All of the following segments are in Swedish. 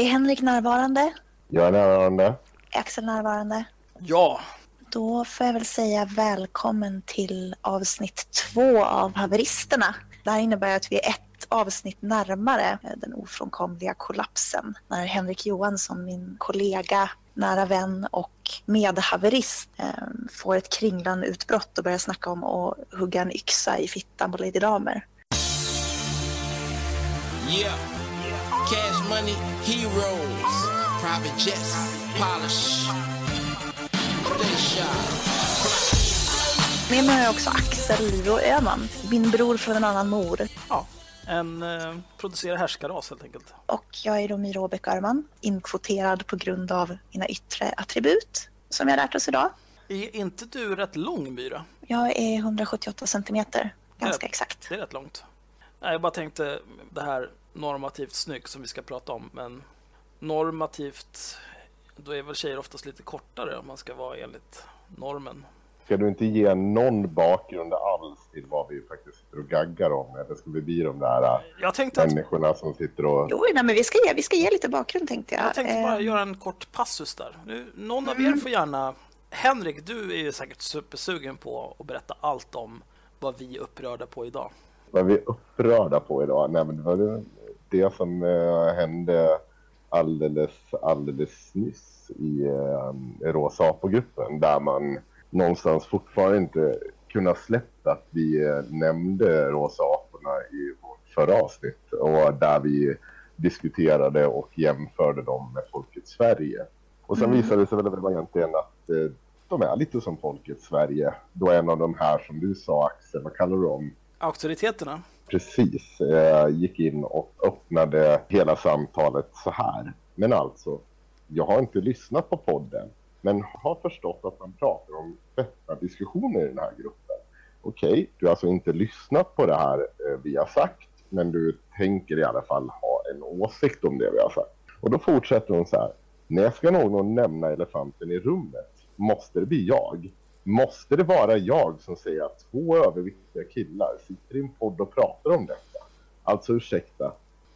Är Henrik närvarande? Jag är närvarande. Är Axel närvarande? Ja, Då får jag väl säga välkommen till avsnitt två av Haveristerna. Det här innebär att vi är ett avsnitt närmare den ofrånkomliga kollapsen när Henrik Johansson, min kollega, nära vän och medhaverist eh, får ett kringlande utbrott och börjar snacka om att hugga en yxa i fittan på Lady Damer. Yeah. Cash money, heroes, private jets, polish. They shot. Med mig har jag också Axel Livro Öhman, min bror från en annan mor. ja. En eh, producerad härskarras helt enkelt. Och jag är då Myra Åbäck Öhrman, inkvoterad på grund av mina yttre attribut som jag har lärt oss idag. Är inte du rätt lång, Myra? Jag är 178 centimeter, ganska Ja. exakt. Det är rätt långt. Nej, jag bara tänkte det här normativt snygg som vi ska prata om, men normativt, då är väl tjejer oftast lite kortare om man ska vara enligt normen. Ska du inte ge någon bakgrund alls till vad vi faktiskt sitter och gaggar om? Eller ska vi bli de där äh, Jag tänkte, att, människorna som sitter och... Jo, nej, men vi ska, ge, vi ska ge lite bakgrund tänkte jag. jag tänkte bara Eh, göra en kort passus där. Nu, någon av er får gärna... Henrik, du är ju säkert supersugen på att berätta allt om vad vi är upprörda på idag. Vad vi är upprörda på idag? Nej, men det var det, som äh, hände alldeles, alldeles nyss i äh, Rosa Apogruppen där man någonstans fortfarande inte kunnat släppa att vi äh, nämnde Rosa Aporna i vårt förra avsnitt och där vi diskuterade och jämförde dem med Folket Sverige. Och sen visade det sig väl det egentligen att eh, de är lite som Folket Sverige. Då en av de här som du sa Axel, vad kallar du dem? Auktoriteterna? Precis eh, gick in och öppnade hela samtalet så här. Men alltså, jag har inte lyssnat på podden, men har förstått att man pratar om öppna diskussioner i den här gruppen. Okej, du har alltså inte lyssnat på det här eh, vi har sagt, men du tänker i alla fall ha en åsikt om det vi har sagt. Och då fortsätter hon så här. När ska någon nämna elefanten i rummet? Måste det bli jag? Måste det vara jag som säger att två överviktiga killar sitter i en podd och pratar om detta? Alltså ursäkta,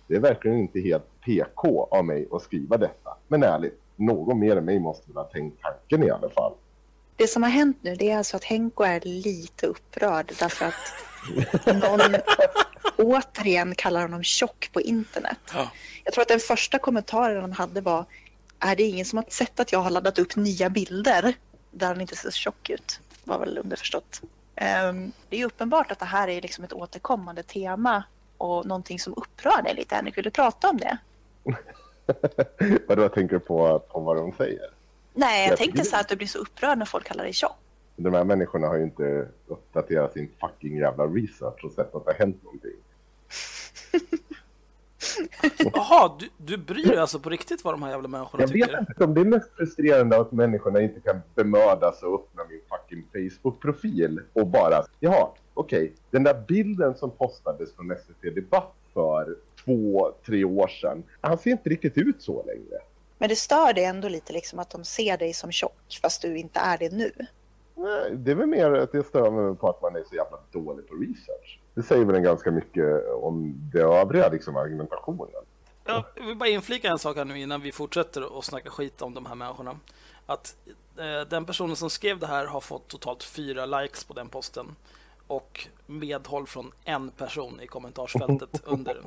det är verkligen inte helt PK av mig att skriva detta. Men ärligt, någon mer än mig måste väl ha tänkt tanken i alla fall. Det som har hänt nu det är alltså att Henko är lite upprörd därför att någon återigen kallar honom tjock på internet. Ja. Jag tror att den första kommentaren han hade var är det ingen som har sett att jag har laddat upp nya bilder där han inte ser så tjock ut? Var väl underförstått. Ehm, det är uppenbart att det här är liksom ett återkommande tema och någonting som upprör dig lite. Henrik, vill du prata om det? Vadå, tänker du på, på vad de säger? Nej, jag Jag tänkte så här att du blir så upprörd när folk kallar dig tjock. De här människorna har ju inte uppdaterat sin fucking jävla research och sett att det har hänt någonting. Jaha, du, du bryr dig alltså på riktigt vad de här jävla människorna Jag vet tycker? inte om det är mest frustrerande att människorna inte kan bemöda sig och öppna min fucking Facebook-profil och bara, jaha, okej, den där bilden som postades från SVT Debatt för två, tre år sedan, han ser inte riktigt ut så längre. Men det stör dig ändå lite liksom att de ser dig som tjock fast du inte är det nu. Nej, Det är väl mer att jag stör mig på att man är så jävla dålig på research. Det säger väl ganska mycket om det övriga liksom, argumentationen. Jag vill bara inflika en sak här nu innan vi fortsätter att snacka skit om de här människorna. Att eh, den personen som skrev det här har fått totalt fyra likes på den posten. Och medhåll från en person i kommentarsfältet under.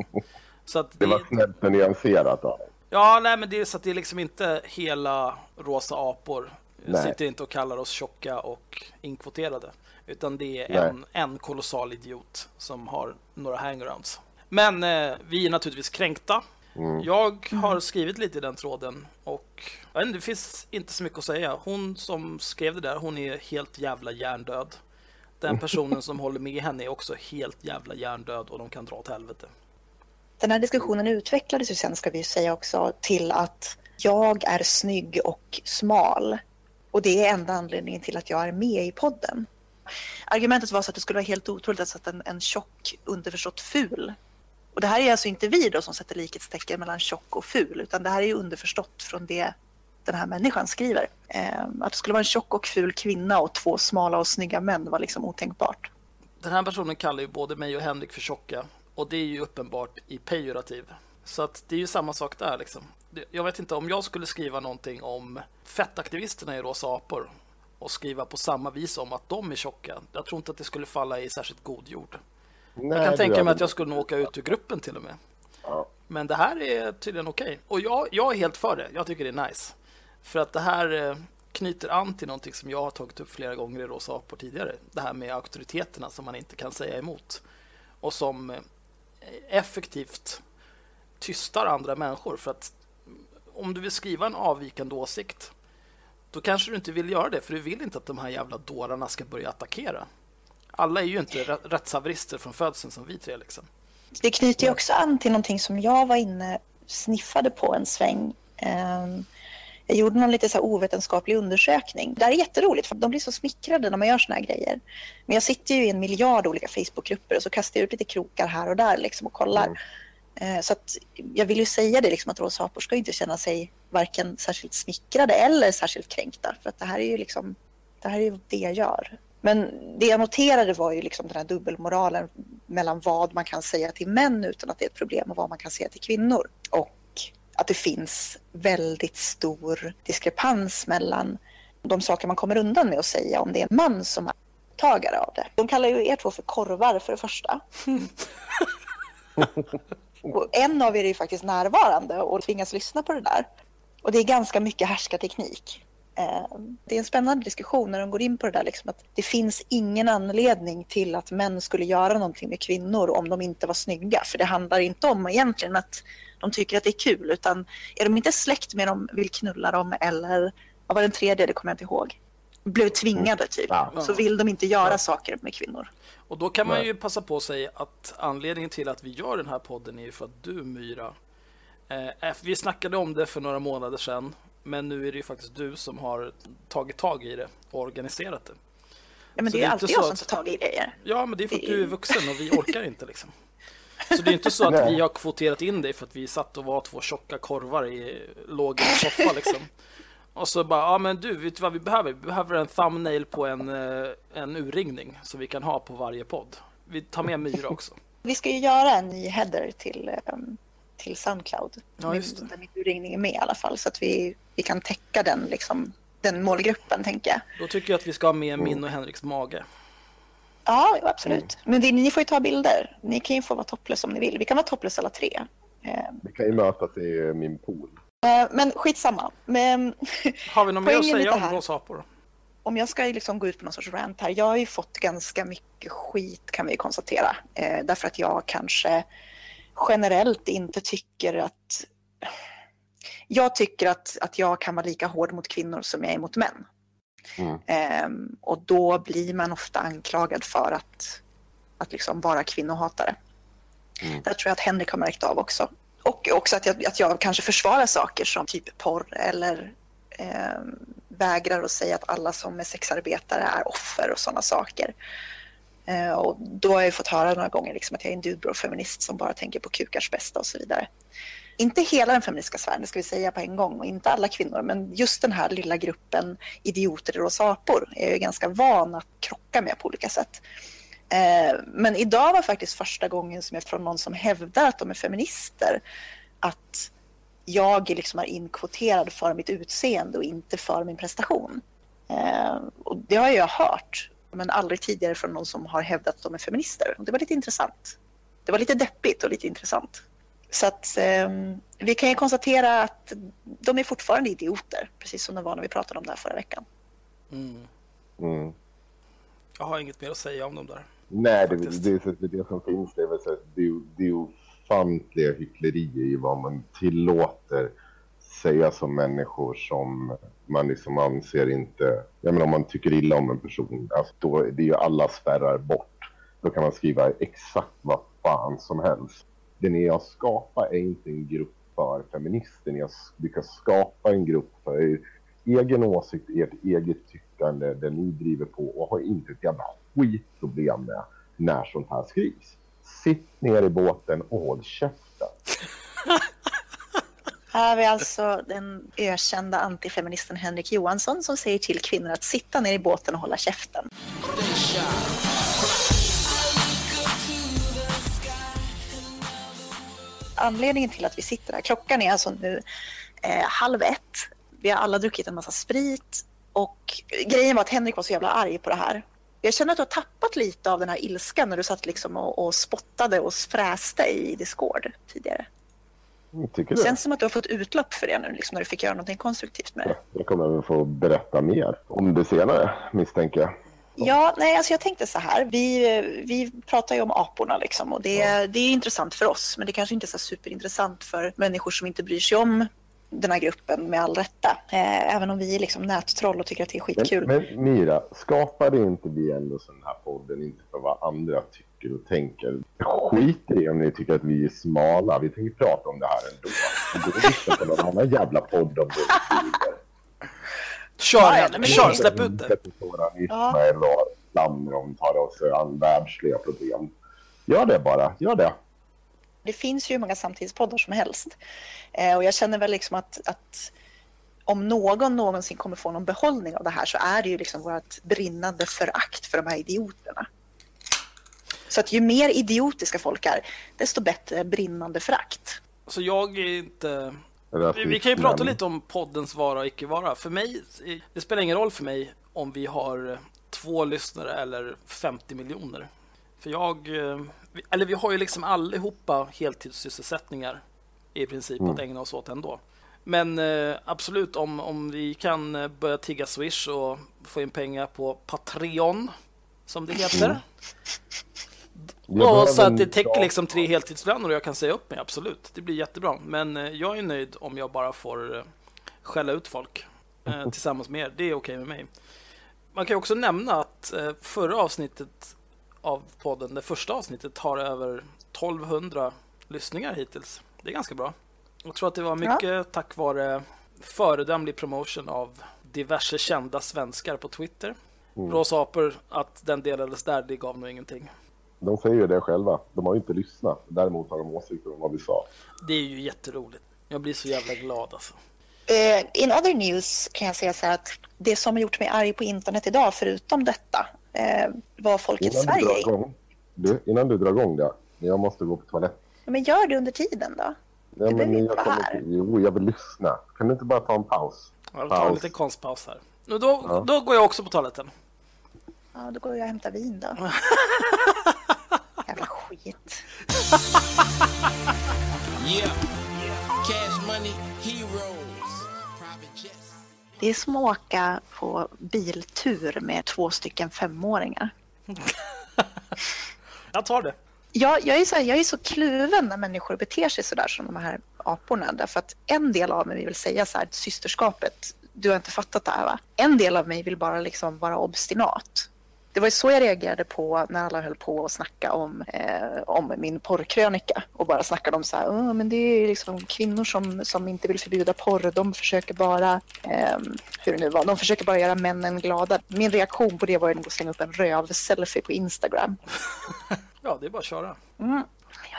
Så att Det det, var snällt och nyanserat av ja, nej, men det är så att det är liksom inte hela rosa apor. Nej. sitter inte och kallar oss tjocka och inkvoterade. Utan det är Nej. en, en kolossal idiot som har några hangarounds. Men eh, vi är naturligtvis kränkta. Mm. Jag har skrivit lite i den tråden och jag vet inte, det finns inte så mycket att säga. Hon som skrev det där, hon är helt jävla hjärndöd. Den personen som håller med henne är också helt jävla hjärndöd och de kan dra åt helvete. Den här diskussionen utvecklades ju sen, ska vi säga också, till att jag är snygg och smal. Och det är enda anledningen till att jag är med i podden. Argumentet var så att det skulle vara helt otroligt att sätta en, en tjock, underförstått ful. Och det här är alltså inte vi då som sätter likhetstecken mellan tjock och ful, utan det här är ju underförstått från det den här människan skriver. Eh, att det skulle vara en tjock och ful kvinna och två smala och snygga män var liksom otänkbart. Den här personen kallar ju både mig och Henrik för tjocka och det är ju uppenbart i pejorativ. Så att det är ju samma sak där liksom. Jag vet inte om jag skulle skriva någonting om fettaktivisterna i Rosa apor och skriva på samma vis om att de är tjocka. Jag tror inte att det skulle falla i särskilt god jord. Nej, jag kan tänka mig att jag skulle åka ut ur gruppen till och med. Ja. Men det här är tydligen okej. Okay. Och jag, jag är helt för det. Jag tycker det är nice. För att det här eh, knyter an till någonting som jag har tagit upp flera gånger i Rosa apor tidigare. Det här med auktoriteterna som man inte kan säga emot. Och som eh, effektivt tystar andra människor. För att om du vill skriva en avvikande åsikt då kanske du inte vill göra det för du vill inte att de här jävla dårarna ska börja attackera. Alla är ju inte rättshaverister från födseln som vi tre. Liksom. Det knyter ju också an till någonting som jag var inne sniffade på en sväng. Um, jag gjorde någon lite så ovetenskaplig undersökning. Det är jätteroligt för de blir så smickrade när man gör såna här grejer. Men jag sitter ju i en miljard olika Facebookgrupper och så kastar jag ut lite krokar här och där liksom och kollar. Mm. Eh, så att jag vill ju säga det liksom att Rosa apor ska inte känna sig varken särskilt smickrade eller särskilt kränkta. För att det här är ju liksom, det här är ju det jag gör. Men det jag noterade var ju liksom den här dubbelmoralen mellan vad man kan säga till män utan att det är ett problem och vad man kan säga till kvinnor. Och att det finns väldigt stor diskrepans mellan de saker man kommer undan med att säga om det är en man som är tagare av det. De kallar ju er två för korvar för det första. och en av er är ju faktiskt närvarande och tvingas lyssna på det där. Och det är ganska mycket härskarteknik. Ehm, det är en spännande diskussion när de går in på det där liksom att det finns ingen anledning till att män skulle göra någonting med kvinnor om de inte var snygga. För det handlar inte om egentligen att de tycker att det är kul utan är de inte släkt med dem, vill knulla dem eller vad var den tredje, det kommer jag inte ihåg. Blev tvingade mm. typ, ja. så vill de inte göra ja. saker med kvinnor. Och då kan man ju passa på sig att anledningen till att vi gör den här podden är för att du Myra eh, vi snackade om det för några månader sedan men nu är det ju faktiskt du som har tagit tag i det och organiserat det. Ja, men så det är, det är alltid jag som tar tag i grejer. Ja, men det är för att du är vuxen och vi orkar inte liksom. Så det är inte så att vi har kvoterat in dig för att vi satt och var två tjocka korvar i låg soffa liksom. Och så bara, ja men du, vet du vad vi behöver? Vi behöver en thumbnail på en, eh, en urringning som vi kan ha på varje podd. Vi tar med Myra också. Vi ska ju göra en ny header till, um, till Soundcloud. Ja, just det. Där min urringning är med i alla fall så att vi, vi kan täcka den, liksom, den målgruppen tänker jag. Då tycker jag att vi ska ha med min och Henriks mage. Ja, absolut. Men det, ni får ju ta bilder. Ni kan ju få vara topless om ni vill. Vi kan vara topless alla tre. Vi kan ju mötas i min pool. Eh, men skitsamma. Men, har vi något mer att säga om Rosa apor? Om jag ska liksom gå ut på någon sorts rant här. Jag har ju fått ganska mycket skit kan vi konstatera. Eh, därför att jag kanske generellt inte tycker att... Jag tycker att, att jag kan vara lika hård mot kvinnor som jag är mot män. Mm. Ehm, och då blir man ofta anklagad för att, att liksom vara kvinnohatare. Mm. Det tror jag att Henrik har märkt av också. Och också att jag, att jag kanske försvarar saker som typ porr eller eh, vägrar att säga att alla som är sexarbetare är offer och sådana saker. Eh, och då har jag fått höra några gånger liksom att jag är en dudebro-feminist som bara tänker på kukars bästa och så vidare inte hela den feministiska sfären, det ska vi säga på en gång, och inte alla kvinnor, men just den här lilla gruppen idioter och sapor apor är jag ganska van att krocka med på olika sätt. Eh, men idag var faktiskt första gången som jag från någon som hävdar att de är feminister, att jag liksom är inkvoterad för mitt utseende och inte för min prestation. Eh, och det har jag hört, men aldrig tidigare från någon som har hävdat att de är feminister. Och det var lite intressant. Det var lite deppigt och lite intressant. Så att eh, vi kan ju konstatera att de är fortfarande idioter, precis som de var när vi pratade om det här förra veckan. Mm. Mm. Jag har inget mer att säga om dem där. Nej, det, det, det, det som finns det är väl så att det, det är ofantliga hycklerier i vad man tillåter säga som människor som man liksom anser inte... Jag menar om man tycker illa om en person, alltså då det är ju alla spärrar bort. Då kan man skriva exakt vad fan som helst det ni har skapat är inte en grupp för feminister. Ni har lyckats skapa en grupp för er egen åsikt, ert eget tyckande, det ni driver på och har inte ett jävla skitproblem med när sånt här skrivs. Sitt ner i båten och håll käften. Här har vi alltså den ökända antifeministen Henrik Johansson som säger till kvinnor att sitta ner i båten och hålla käften. anledningen till att vi sitter här, klockan är alltså nu eh, halv ett. Vi har alla druckit en massa sprit och grejen var att Henrik var så jävla arg på det här. Jag känner att du har tappat lite av den här ilskan när du satt liksom och, och spottade och fräste i Discord tidigare. Jag tycker Det känns som att du har fått utlopp för det nu, liksom, när du fick göra någonting konstruktivt med det. Jag kommer väl få berätta mer om det senare, misstänker jag. Ja, nej, alltså jag tänkte så här. Vi, vi pratar ju om aporna liksom, och det, det är intressant för oss, men det kanske inte är så superintressant för människor som inte bryr sig om den här gruppen med all rätta. Eh, även om vi är liksom nättroll och tycker att det är skitkul. Men, men Mira, skapade inte vi ändå sån här podden inte för vad andra tycker och tänker? Skit i om ni tycker att vi är smala. Vi tänker prata om det här ändå. Gå och lyssna på någon annan jävla podd om det. Kör, Ja, men kör, släpp ut det. Ismael och Lamron tar oss an världsliga problem. Gör det bara, gör det. Det finns ju hur många samtidspoddar som helst. Eh, och jag känner väl liksom att, att om någon någonsin kommer få någon behållning av det här så är det ju liksom vårt brinnande förakt för de här idioterna. Så att ju mer idiotiska folk är, desto bättre brinnande förakt. Så jag är inte... Vi, vi kan ju prata lite om poddens vara och icke vara. För mig, det spelar ingen roll för mig om vi har två lyssnare eller 50 miljoner. För jag, eh, eller vi har ju liksom allihopa heltidssysselsättningar i princip att ägna oss åt ändå. Men eh, absolut, om, om vi kan eh, börja tigga Swish och få in pengar på Patreon, som det heter. Jag Ja, så att det täcker liksom tre heltidslöner och jag kan säga upp mig, absolut. Det blir jättebra. Men jag är nöjd om jag bara får skälla ut folk eh, tillsammans med er. Det är okej med mig. Man kan också nämna att eh, förra avsnittet av podden, det första avsnittet, har över 1200 lyssningar hittills. Det är ganska bra. Jag tror att det var mycket tack vare föredömlig promotion av diverse kända svenskar på Twitter. Rosa apor, att den delades där, det gav nog ingenting. De säger ju det själva. De har ju inte lyssnat. Däremot har de åsikter om vad vi sa. Det är ju jätteroligt. Jag blir så jävla glad alltså. Eh, in other news kan jag säga så här att det som har gjort mig arg på internet idag, förutom detta, eh, var folket Innan du, drar Sverige. igång, du, innan du drar igång det. Jag måste gå på toaletten. Ja, Men gör det under tiden då. Ja, behöver men jag kommer här. jo, jag vill lyssna. Kan du inte bara ta en paus? Jag tar en liten konstpaus här. Nu då, då går jag också på toaletten. Ja, då går jag och hämtar vin då. Jävla skit. Yeah. Cash money. Det är som att åka på biltur med två stycken femåringar. Jag tar det. Jag, jag, är så här, jag är så kluven när människor beter sig så där som de här aporna. Därför att en del av mig vill säga så här, systerskapet, du har inte fattat det här va? En del av mig vill bara liksom vara obstinat. Det var ju så jag reagerade på när alla höll på att snacka om, eh, om min porrkrönika och bara snackade om så här, "Åh, men det är liksom kvinnor som, som inte vill förbjuda porr, de försöker bara, eh, hur det nu var, de försöker bara göra männen glada. Min reaktion på det var att slänga upp en röv-selfie på Instagram. Ja, det är bara att köra. Ja,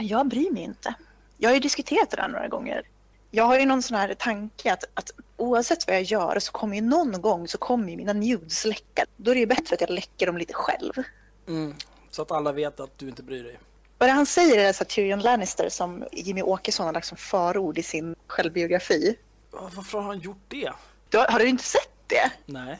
jag bryr mig inte. Jag har ju diskuterat det där några gånger. Jag har ju någon sån här tanke att, att oavsett vad jag gör så kommer ju någon gång så kommer ju mina nudes läcka. Då är det ju bättre att jag läcker dem lite själv. Mm. Så att alla vet att du inte bryr dig. Vad han säger är så att Tyrion Lannister som Jimmy Åkesson har lagt som förord i sin självbiografi. Varför har han gjort det? Du, har har du inte sett det? Nej.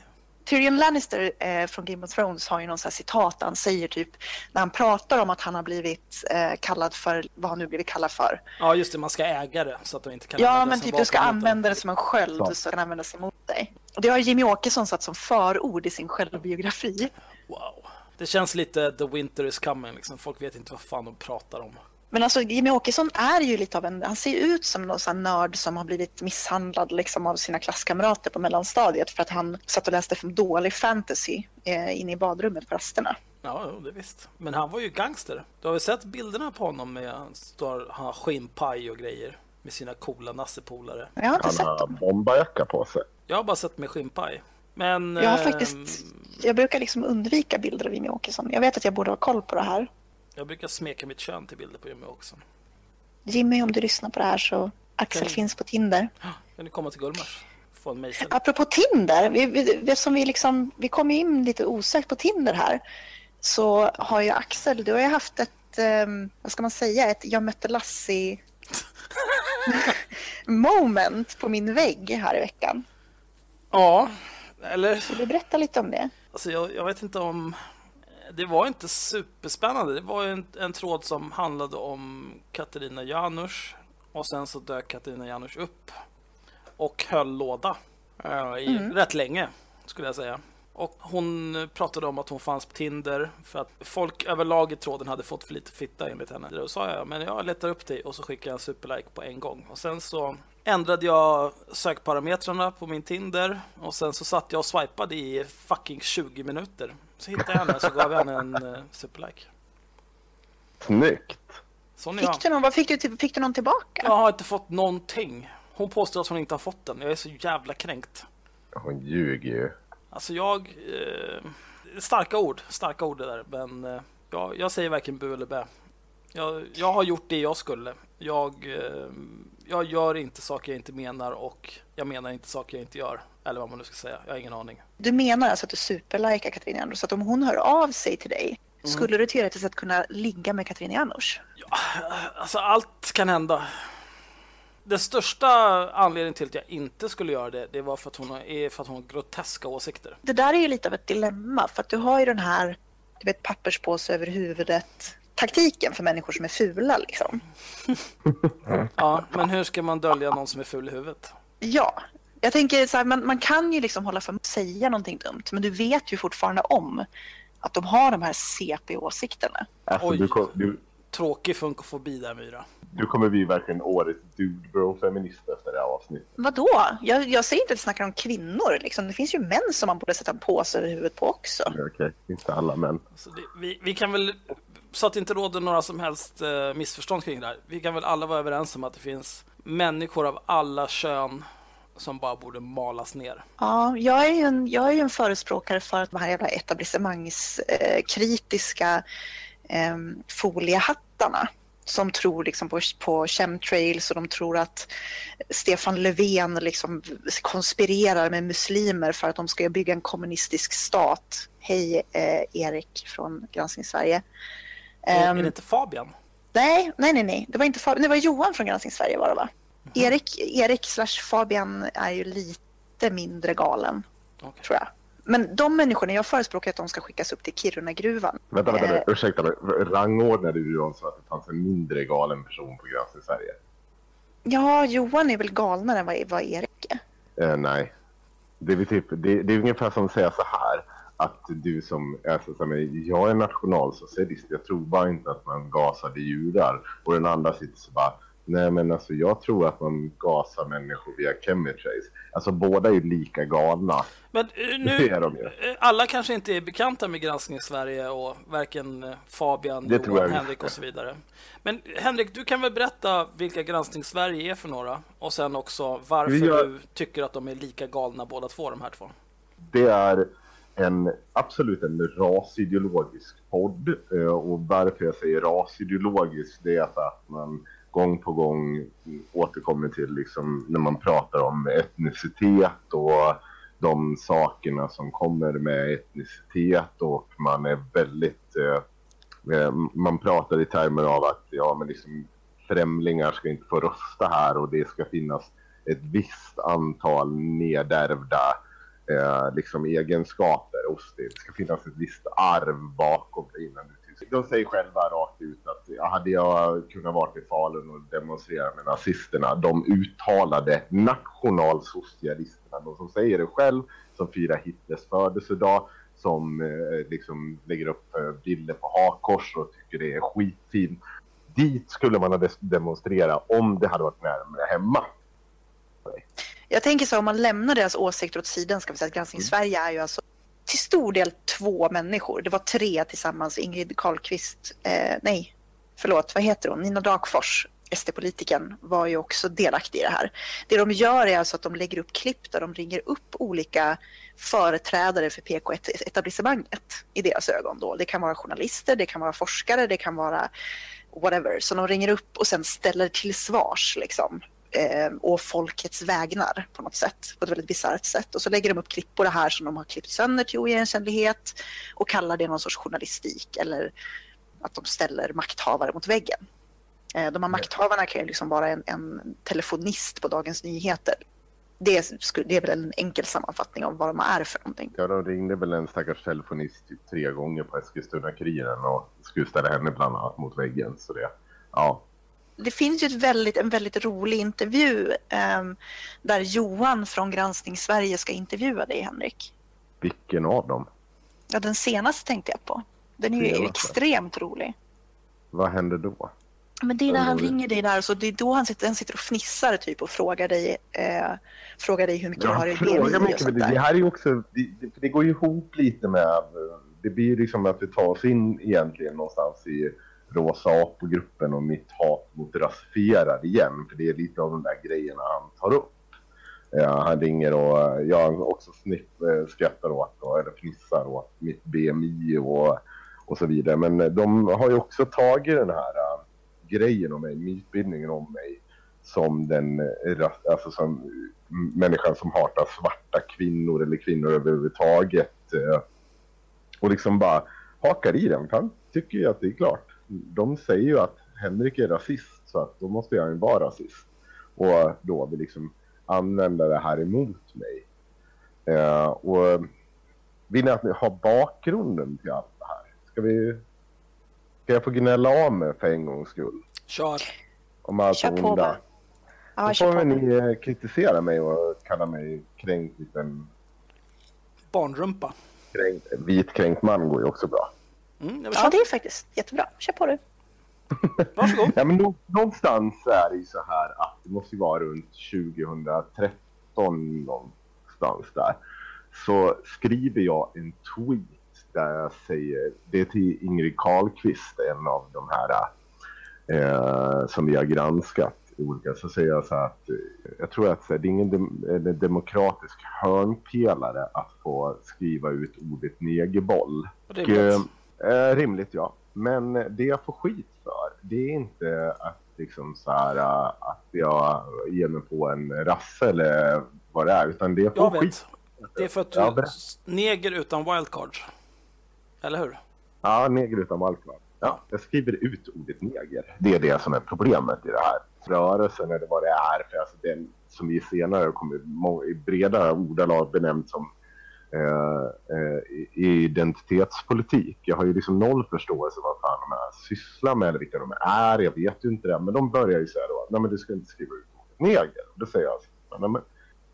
Tyrion Lannister eh, från Game of Thrones har ju någon sån här citat han säger typ när han pratar om att han har blivit eh, kallad för vad han nu blivit kallad för. Ja, just det. Man ska äga det så att de inte kan Ja, men typ du ska använda det som en sköld Ja. så kan användas emot dig. Och det har Jimmy Åkesson satt som förord i sin självbiografi. Wow. Det känns lite the winter is coming. Liksom. Folk vet inte vad fan de pratar om. Men alltså Jimmy Åkesson är ju lite av en, han ser ut som någon sån nörd som har blivit misshandlad liksom av sina klasskamrater på mellanstadiet för att han satt och läste för dålig fantasy eh, inne i badrummet på rasterna. Ja, det visst. Men han var ju gangster. Du har väl sett bilderna på honom med han står, han har skinnpaj och grejer med sina coola nassepolare. Jag har inte Han sett har dem. bombajacka på sig. Jag har bara sett med skinnpaj. Men... Jag har ehm, faktiskt, jag brukar liksom undvika bilder av Jimmy Åkesson. Jag vet att jag borde ha koll på det här. Jag brukar smeka mitt kön till bilder på Jimmy också. Jimmy, om du lyssnar på det här så Axel Okej. finns på Tinder. Kan du komma till Gullmars? Få en mejsel. Apropå Tinder, vi, vi, eftersom vi, liksom, vi kom in lite osökt på Tinder här, så har ju Axel, du har ju haft ett, um, vad ska man säga, ett Jag mötte Lassie... moment på min vägg här i veckan. Ja, eller Vill du berätta lite om det? alltså jag, jag vet inte om... Det var inte superspännande. Det var en, en tråd som handlade om Katarina Janouch och sen så dök Katarina Janouch upp och höll låda eh, i rätt länge skulle jag säga. Och hon pratade om att hon fanns på Tinder för att folk överlag i tråden hade fått för lite fitta enligt henne. Då sa jag, men jag letar upp dig och så skickade jag en superlike på en gång. Och sen så ändrade jag sökparametrarna på min Tinder och sen så satt jag och swipade i fucking 20 minuter. Så hittade jag henne så gav jag henne en uh, superlike. Snyggt! Sån är jag. Fick du någon, vad fick du, till- fick du någon tillbaka? Jag har inte fått någonting. Hon påstår att hon inte har fått den. Jag är så jävla kränkt. Hon ljuger ju. Alltså jag... Eh, starka ord, starka ord det där. Men eh, jag, jag säger varken bu eller bä. Jag, jag har gjort det jag skulle. Jag, eh, jag gör inte saker jag inte menar och jag menar inte saker jag inte gör. Eller vad man nu ska säga. Jag har ingen aning. Du menar alltså att du superlikar Katarina Janouch, så att om hon hör av sig till dig, Mm. skulle du teoretiskt sett kunna ligga med Katarina Janouch? Alltså allt kan hända. Den största anledningen till att jag inte skulle göra det, det var för att hon har, är för att hon har groteska åsikter. Det där är ju lite av ett dilemma, för att du har ju den här, du vet, papperspåse över huvudet taktiken för människor som är fula liksom. Ja, men hur ska man dölja någon som är ful i huvudet? Ja, jag tänker så här, man, man kan ju liksom hålla för att säga någonting dumt, men du vet ju fortfarande om att de har de här CP-åsikterna. Alltså, Oj. du, kom, du, Tråkig funkofobi där Myra. du kommer bli verkligen årets dude bro feminist efter det här avsnittet. Vadå? Jag, jag säger inte att jag snackar om kvinnor, liksom. det finns ju män som man borde sätta en påse över huvudet på också. Okej, inte alla män. Så det, vi, vi kan väl, så att det inte råder några som helst eh, missförstånd kring det här. Vi kan väl alla vara överens om att det finns människor av alla kön som bara borde malas ner. Ja, jag är ju en, jag är ju en förespråkare för att de här jävla etablissemangskritiska eh, ehm, foliehattarna som tror liksom på, på chemtrails och de tror att Stefan Löfven liksom konspirerar med muslimer för att de ska bygga en kommunistisk stat. Hej eh, Erik från Granskning Sverige. Är, Ehm, är det inte Fabian? Nej, nej, nej, nej. Det var inte Fabian. Det var Johan från Granskning Sverige var det va? Erik, Erik slash Fabian är ju lite mindre galen, Okej. tror jag. Men de människorna, jag förespråkar att de ska skickas upp till Kiruna-gruvan. Vänta, vänta, Eh. vänta. ursäkta mig. Rangordnade du dem så att det fanns en mindre galen person på Granskning Sverige? Ja, Johan är väl galnare än vad, vad Erik är. Eh, nej. Det är, typ, det, det är ungefär som att säga så här. Att du som, är, jag är nationalsocialist, jag tror bara inte att man gasade djurar. Och den andra sitter så bara, nej men alltså jag tror att man gasar människor via chemtrails. Alltså båda är ju lika galna. Men eh, nu, eh, alla kanske inte är bekanta med Granskning Sverige och varken eh, Fabian, Det Johan. Henrik och så vidare. Men Henrik, du kan väl berätta vilka Granskning Sverige är för några? Och sen också varför Jag- du tycker att de är lika galna båda två, de här två. Det är en absolut en rasideologisk podd. Eh, och varför jag säger rasideologisk det är för att man gång på gång återkommer till liksom när man pratar om etnicitet och de sakerna som kommer med etnicitet och man är väldigt eh, eh man pratar i termer av att ja men liksom främlingar ska inte få rösta här och det ska finnas ett visst antal nedärvda eh, liksom egenskaper hos det. Det ska finnas ett visst arv bakom det innan du De säger själva rakt ut att ja, hade jag kunnat vara i Falun och demonstrera med nazisterna, de uttalade nationalsocialisterna, de som säger det själv, som firar Hitlers födelsedag, som eh, liksom lägger upp eh, bilder på hakkors och tycker det är skitfint. Dit skulle man ha demonstrerat demonstrera om det hade varit närmare hemma. Jag tänker så om man lämnar deras åsikter åt sidan ska vi säga att Granskning Sverige är ju alltså till stor del två människor. Det var tre tillsammans. Ingrid Carlqvist, eh, nej, förlåt, vad heter hon? Nina Dagfors, SD-politikern, var ju också delaktig i det här. Det de gör är alltså att de lägger upp klipp där de ringer upp olika företrädare för PK-etablissemanget i deras ögon. Då. Det kan vara journalister, det kan vara forskare, det kan vara whatever. Så de ringer upp och sen ställer till svars liksom eh, och folkets vägnar på något sätt, på ett väldigt bisarrt sätt. Och så lägger de upp klipp på det här som de har klippt sönder till oigenkännlighet och kallar det någon sorts journalistik eller att de ställer makthavare mot väggen. Eh, De här makthavarna kan ju liksom vara en, en telefonist på Dagens Nyheter. Det är, sku- det är väl en enkel sammanfattning av vad de är för någonting. Ja, de ringde väl en stackars telefonist typ tre gånger på Eskilstuna-Kuriren och skulle ställa henne bland annat mot väggen. Så det, ja. Det finns ju ett väldigt, en väldigt rolig intervju ehm, där Johan från Granskning Sverige ska intervjua dig, Henrik. Vilken av dem? Ja, den senaste tänkte jag på. Den är ju extremt rolig. Vad hände då? Men det är när han ringer dig där, så det är då han sitter, han sitter och fnissar typ och frågar dig, eh, frågar dig hur mycket du har i BMI och sånt det, här är ju också, det, det, går ju ihop lite med, det blir liksom att vi tar oss in egentligen någonstans i Rosa apogruppen och mitt hat mot rasifierad igen, för det är lite av de där grejerna han tar upp. Ja, han ringer och eh, jag också snipp, eh, skrattar åt, och, eller fnissar åt mitt BMI och, och så vidare. Men de har ju också tagit den här äh, grejen om mig, mytbildningen om mig, som den alltså som människan som hatar svarta kvinnor eller kvinnor överhuvudtaget. Äh, Och liksom bara hakar i den. för Han tycker ju att det är klart. De säger ju att Henrik är rasist så att då måste jag ju vara rasist. Och då vill liksom använda det här emot mig. Eh, och vill ni att ni har bakgrunden till allt det här? Ska vi... Ska jag få gnälla av mig för en gångs skull? Kör. Om allt Kör på onda? bara. Ja, Då kör får väl ni kritisera mig och kalla mig kränkt liten... Barnrumpa. Kränkt, vitkränkt man går ju också bra. Mm, Ja, det är faktiskt jättebra. Kör på du. Varsågod. Ja, men nå- någonstans är det ju så här att det måste ju vara runt 2013 någonstans där. Så skriver jag en tweet där jag säger, det är till Ingrid Carlqvist, en av de här eh, som vi har granskat i olika, så säger jag så här att eh, jag tror att här, det är ingen dem, en demokratisk hörnpelare att få skriva ut ordet negerboll. Och, eh, rimligt, ja. Men det jag får skit för, det är inte att, liksom så här, eh, att jag ger mig på en rasse eller vad det är, utan det jag får Jag vet. skit Det är för att du berätta. neger utan wildcards. Eller hur? Ja, neger utan wildcard. Ja, jag skriver ut ordet neger. Det är det som är problemet i det här. Rörelsen eller vad det är. För alltså den som vi senare kommer i breda ordalag benämnt som eh, eh, Eh, eh, identitetspolitik. Jag har ju liksom noll förståelse för vad fan de här sysslar med eller vilka de är. Jag vet ju inte det. Men de börjar ju säga då, nej men du ska inte skriva ut ordet neger. Då säger jag, så, nej men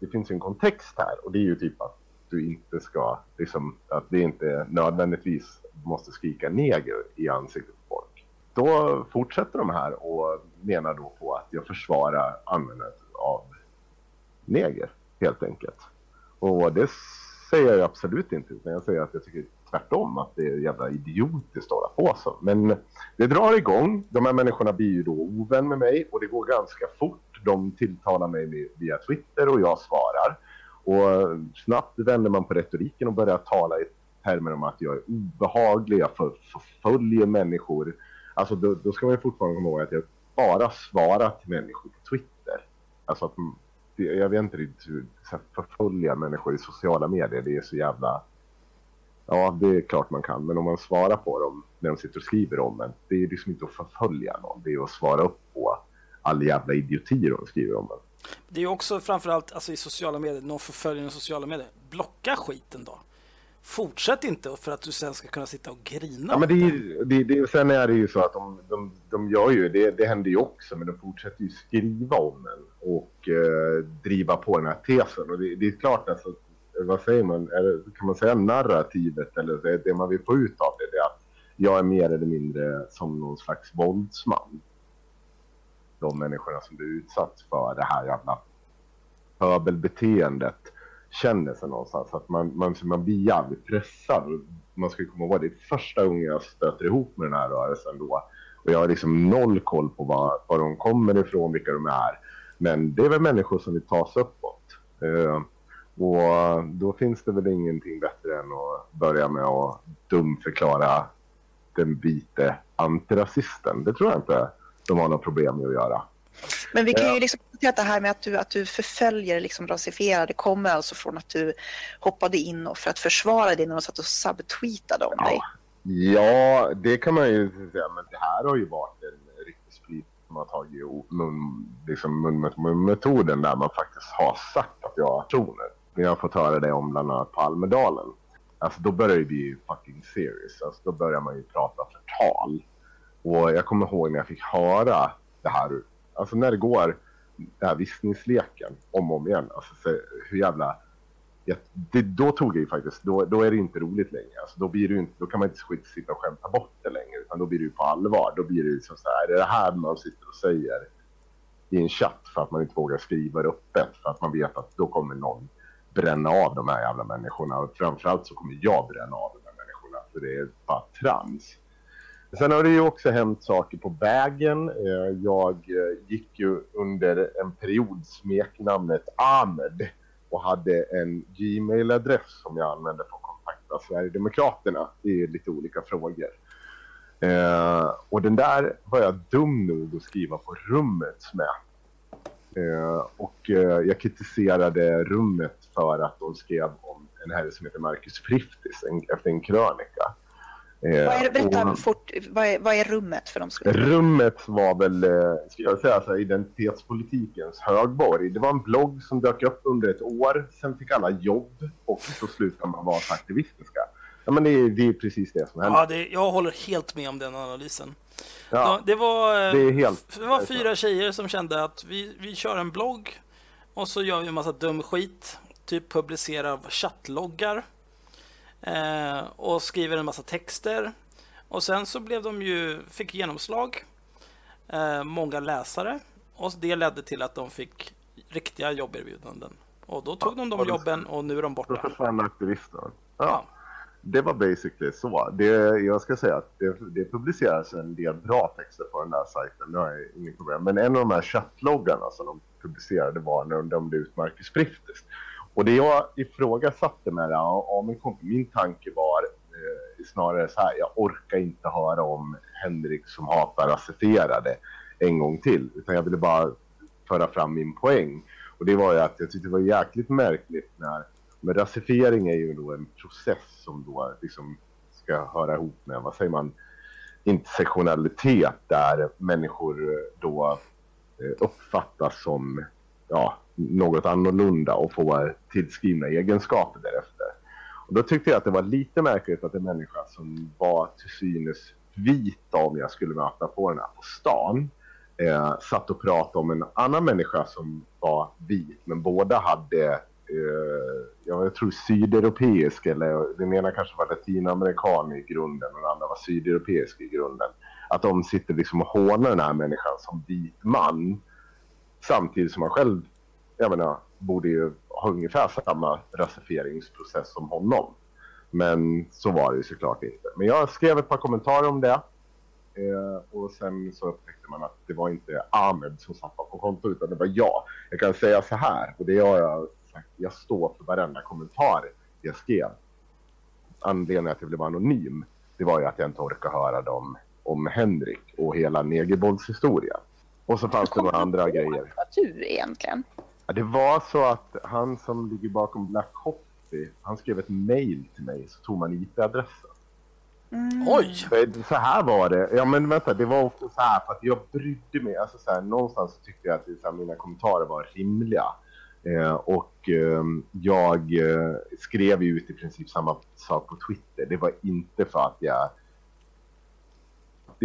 det finns ju en kontext här och det är ju typ att du inte ska, liksom, att det inte nödvändigtvis måste skrika neger i ansiktet på folk. Då fortsätter de här och menar då på att jag försvarar användandet av neger, helt enkelt. Och det säger jag absolut inte, utan jag säger att jag tycker tvärtom att det är jävla idiotiskt att hålla på så. Men det drar igång, de här människorna blir ju då ovän med mig och det går ganska fort. De tilltalar mig via Twitter och jag svarar. Och snabbt vänder man på retoriken och börjar tala i termer om att jag är obehaglig, jag för- förföljer människor. Alltså då, då ska man ju fortfarande komma ihåg att jag bara svarar till människor på Twitter. Alltså att, jag vet inte riktigt hur, förfölja människor i sociala medier, det är så jävla... Ja, det är klart man kan, men om man svarar på dem när de sitter och skriver om en, det är liksom inte att förfölja någon, det är att svara upp på all jävla idioti de skriver om en. Det är ju också framförallt alltså, i sociala medier, någon förföljer i sociala medier. Blocka skiten då. Fortsätt inte för att du sen ska kunna sitta och grina. Ja, men det är, det, det, sen är det ju så att de, de, de gör ju, det, det händer ju också, men de fortsätter ju skriva om en och eh, driva på den här tesen. Och det, det är klart, alltså, vad säger man, det, kan man säga narrativet eller det, det man vill få ut av det, det är att jag är mer eller mindre som någon slags våldsman. De människorna som blir utsatt för det här jävla pöbelbeteendet känner sig någonstans att man, man, man blir jävligt pressad. Man ska komma ihåg, det är första gången jag stöter ihop med den här rörelsen då. Och jag har liksom noll koll på var, var de kommer ifrån, vilka de är. Men det är väl människor som vill ta sig uppåt. Eh, och då finns det väl ingenting bättre än att börja med att dumförklara den vite antirasisten. Det tror jag inte de har något problem med att göra. Men vi kan Ja. ju liksom konstatera att det här med att du, att du förföljer liksom rasifierade kommer alltså från att du hoppade in och för att försvara dig när de satt och subtweetade om dig. Ja, det kan man ju säga, men det här har ju varit en ryktesspridning som har tagit mun, liksom mun mot mun-metoden där man faktiskt har sagt att jag har personer. Men jag har fått höra det om bland annat på Almedalen. Alltså då börjar det bli fucking serious. Alltså då börjar man ju prata förtal. Och jag kommer ihåg när jag fick höra det här, alltså när det går, den här viskningsleken om och om igen. Alltså så, hur jävla... Ja, det, då tog det ju faktiskt, då, då är det inte roligt längre. Alltså, då, blir det inte, då kan man inte skit- sitta och skämta bort det längre, utan då blir det ju på allvar. Då blir det ju liksom så här, är det här man sitter och säger i en chatt för att man inte vågar skriva det öppet, för att man vet att då kommer någon bränna av de här jävla människorna. Och framförallt så kommer jag bränna av de här människorna, för det är bara trams. Sen har det ju också hänt saker på vägen. Eh, jag eh, gick ju under en period smeknamnet Ahmed och hade en Gmail-adress som jag använde för att kontakta Sverigedemokraterna i lite olika frågor. Eh, och den där var jag dum nog att skriva på rummet med. Eh, och eh, jag kritiserade rummet för att de skrev om en herre som heter Marcus Friftis en, efter en krönika. Eh, Vad är, berätta och- fort, vad är, vad är rummet för de skulle... Rummet var väl, eh, ska jag säga, så här, identitetspolitikens högborg. Det var en blogg som dök upp under ett år. Sen fick alla jobb och så slutade man vara aktivistiska. Ja, men det, är, det är precis det som hände. Ja, det, jag håller helt med om den analysen. Ja, Ja, det, var, eh, det helt- det var fyra tjejer som kände att vi, vi kör en blogg och så gör vi en massa dum skit. Typ publicerar chattloggar och skriver en massa texter. Och sen så blev de ju, fick genomslag, eh, många läsare och det ledde till att de fick riktiga jobberbjudanden. Och då tog de de då- jobben och nu är de Då borta. försvann aktivisterna. Ja. Ja. Det var basically så. Det, jag ska säga att det, det publiceras en del bra texter på den där sajten. Det har jag inget problem. Men en av de här chattloggarna som de publicerade var när de dömde ut Marcus Friftis. Och det jag ifrågasatte med det, ja, ja, min, min tanke var eh, snarare så här, jag orkar inte höra om Henrik som hatar rasifierade en gång till. Utan jag ville bara föra fram min poäng. Och det var ju att jag tyckte det var jäkligt märkligt när men rasifiering är ju då en process som då liksom ska höra ihop med, vad säger man, intersektionalitet där människor då eh, uppfattas som ja, något annorlunda och får tillskrivna egenskaper därefter. Och då tyckte jag att det var lite märkligt att en människa som var till synes vit om jag skulle möta på den här på stan eh, satt och pratade om en annan människa som var vit men båda hade eh, jag tror sydeuropeisk eller den ena kanske var latinamerikan i grunden och den andra var sydeuropeisk i grunden. Att de sitter liksom och hånar den här människan som vit man samtidigt som man själv, jag menar, borde ju ha ungefär samma rasifieringsprocess som honom. Men så var det ju såklart inte. Men jag skrev ett par kommentarer om det. Eh, och sen så upptäckte man att det var inte Ahmed som satt på kontot utan det var jag. Jag kan säga så här, och det har jag sagt, jag står för varenda kommentar jag skrev. Anledningen att jag blev anonym, det var ju att jag inte orkade höra dem om Henrik och hela negerbollshistorien. Och så fanns det några andra grejer. Vad du egentligen? Ja, det var så att han som ligger bakom Black Coffee, han skrev ett mail till mig så tog man IP-adressen. Oj! För Så här var det. Ja men vänta, det var också så här för att jag brydde mig. Alltså så här, någonstans så tyckte jag att här, mina kommentarer var rimliga. Eh, och eh, jag skrev ju ut i princip samma sak på Twitter. Det var inte för att jag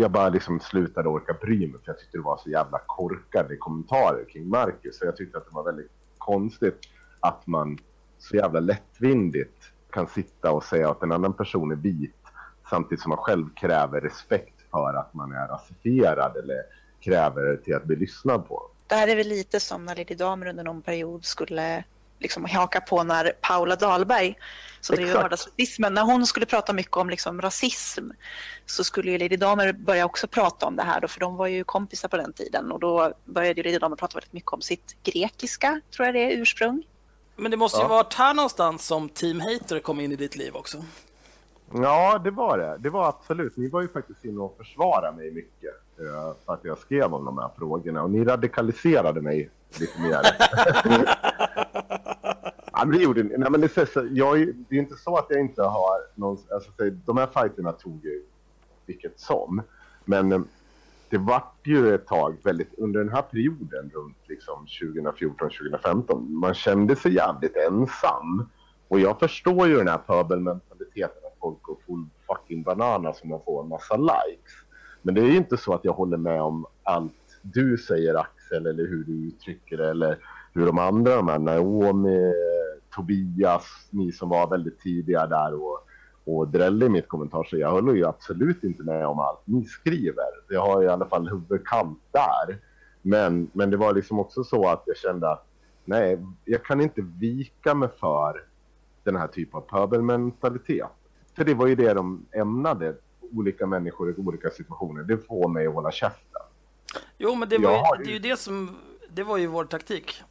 jag bara liksom slutade orka bry mig för jag tyckte det var så jävla korkade kommentarer kring Marcus. Så jag tyckte att det var väldigt konstigt att man så jävla lättvindigt kan sitta och säga att en annan person är vit samtidigt som man själv kräver respekt för att man är rasifierad eller kräver till att bli lyssnad på. Det här är väl lite som när Lady Damer under någon period skulle liksom haka på när Paula Dahlberg, som driver vardagsrasismen, när hon skulle prata mycket om liksom rasism så skulle ju Lady Damer börja också prata om det här då, för de var ju kompisar på den tiden och då började ju Lady Damer prata väldigt mycket om sitt grekiska, tror jag det är, ursprung. Men det måste ju Ja. varit här någonstans som Team Hater kom in i ditt liv också. Ja, det var det. Det var absolut. Ni var ju faktiskt inne och försvarade mig mycket eh, för att jag skrev om de här frågorna och ni radikaliserade mig lite mer. ja, men det gjorde ni. Nej, men det, är så, jag, det är inte så att jag inte har någon... Alltså, de här fighterna tog ju vilket som. Men eh, det vart ju ett tag väldigt under den här perioden runt liksom 2014-2015. Man kände sig jävligt ensam. Och jag förstår ju den här pöbelmentaliteten att folk går full fucking banana som man får en massa likes. Men det är ju inte så att jag håller med om allt du säger Axel eller hur du uttrycker det eller hur de andra, de här Naomi, Tobias, ni som var väldigt tidiga där och, och drällde i mitt kommentar så jag håller ju absolut inte med om allt ni skriver. Jag har i alla fall huvudet kant där. Men, men det var liksom också så att jag kände att nej, jag kan inte vika mig för den här typen av pöbelmentalitet. För det var ju det de ämnade, olika människor i olika situationer. Det får mig att hålla käften. Jo, men det, var ju- det är ju det som det var ju vår taktik.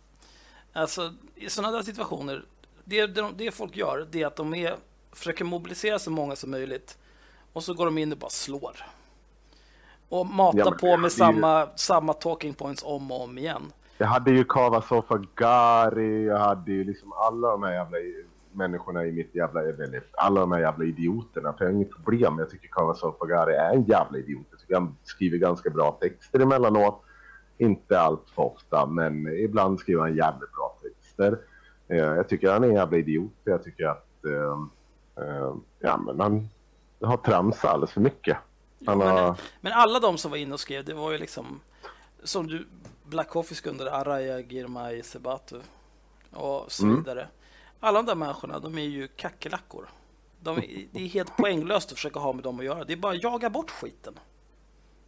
Alltså, i sådana där situationer, det, det, det folk gör, det är att de är, försöker mobilisera så många som möjligt och så går de in och bara slår. Och matar Ja, på med är ju- samma, samma talking points om och om igen. Jag hade ju Kavasofa Gari, jag hade ju liksom alla de här jävla människorna i mitt jävla... Eller alla de här jävla idioterna. För jag har inget problem. Jag tycker Kavasofa Gari är en jävla idiot. Jag tycker han skriver ganska bra texter emellanåt. Inte allt för ofta, men ibland skriver han jävligt bra texter. Eh, Jag tycker han är en jävla idiot. Jag tycker att... eh, eh, Ja, men han har tramsat alldeles för mycket. Han men, har... men alla de som var inne och skrev, det var ju liksom som du, Black Coffee Skunder, Araya, Girmay, Sebatu och så Mm. vidare. Alla de där människorna, de är ju kackerlackor. De är, det är helt poänglöst att försöka ha med dem att göra. Det är bara att jaga bort skiten.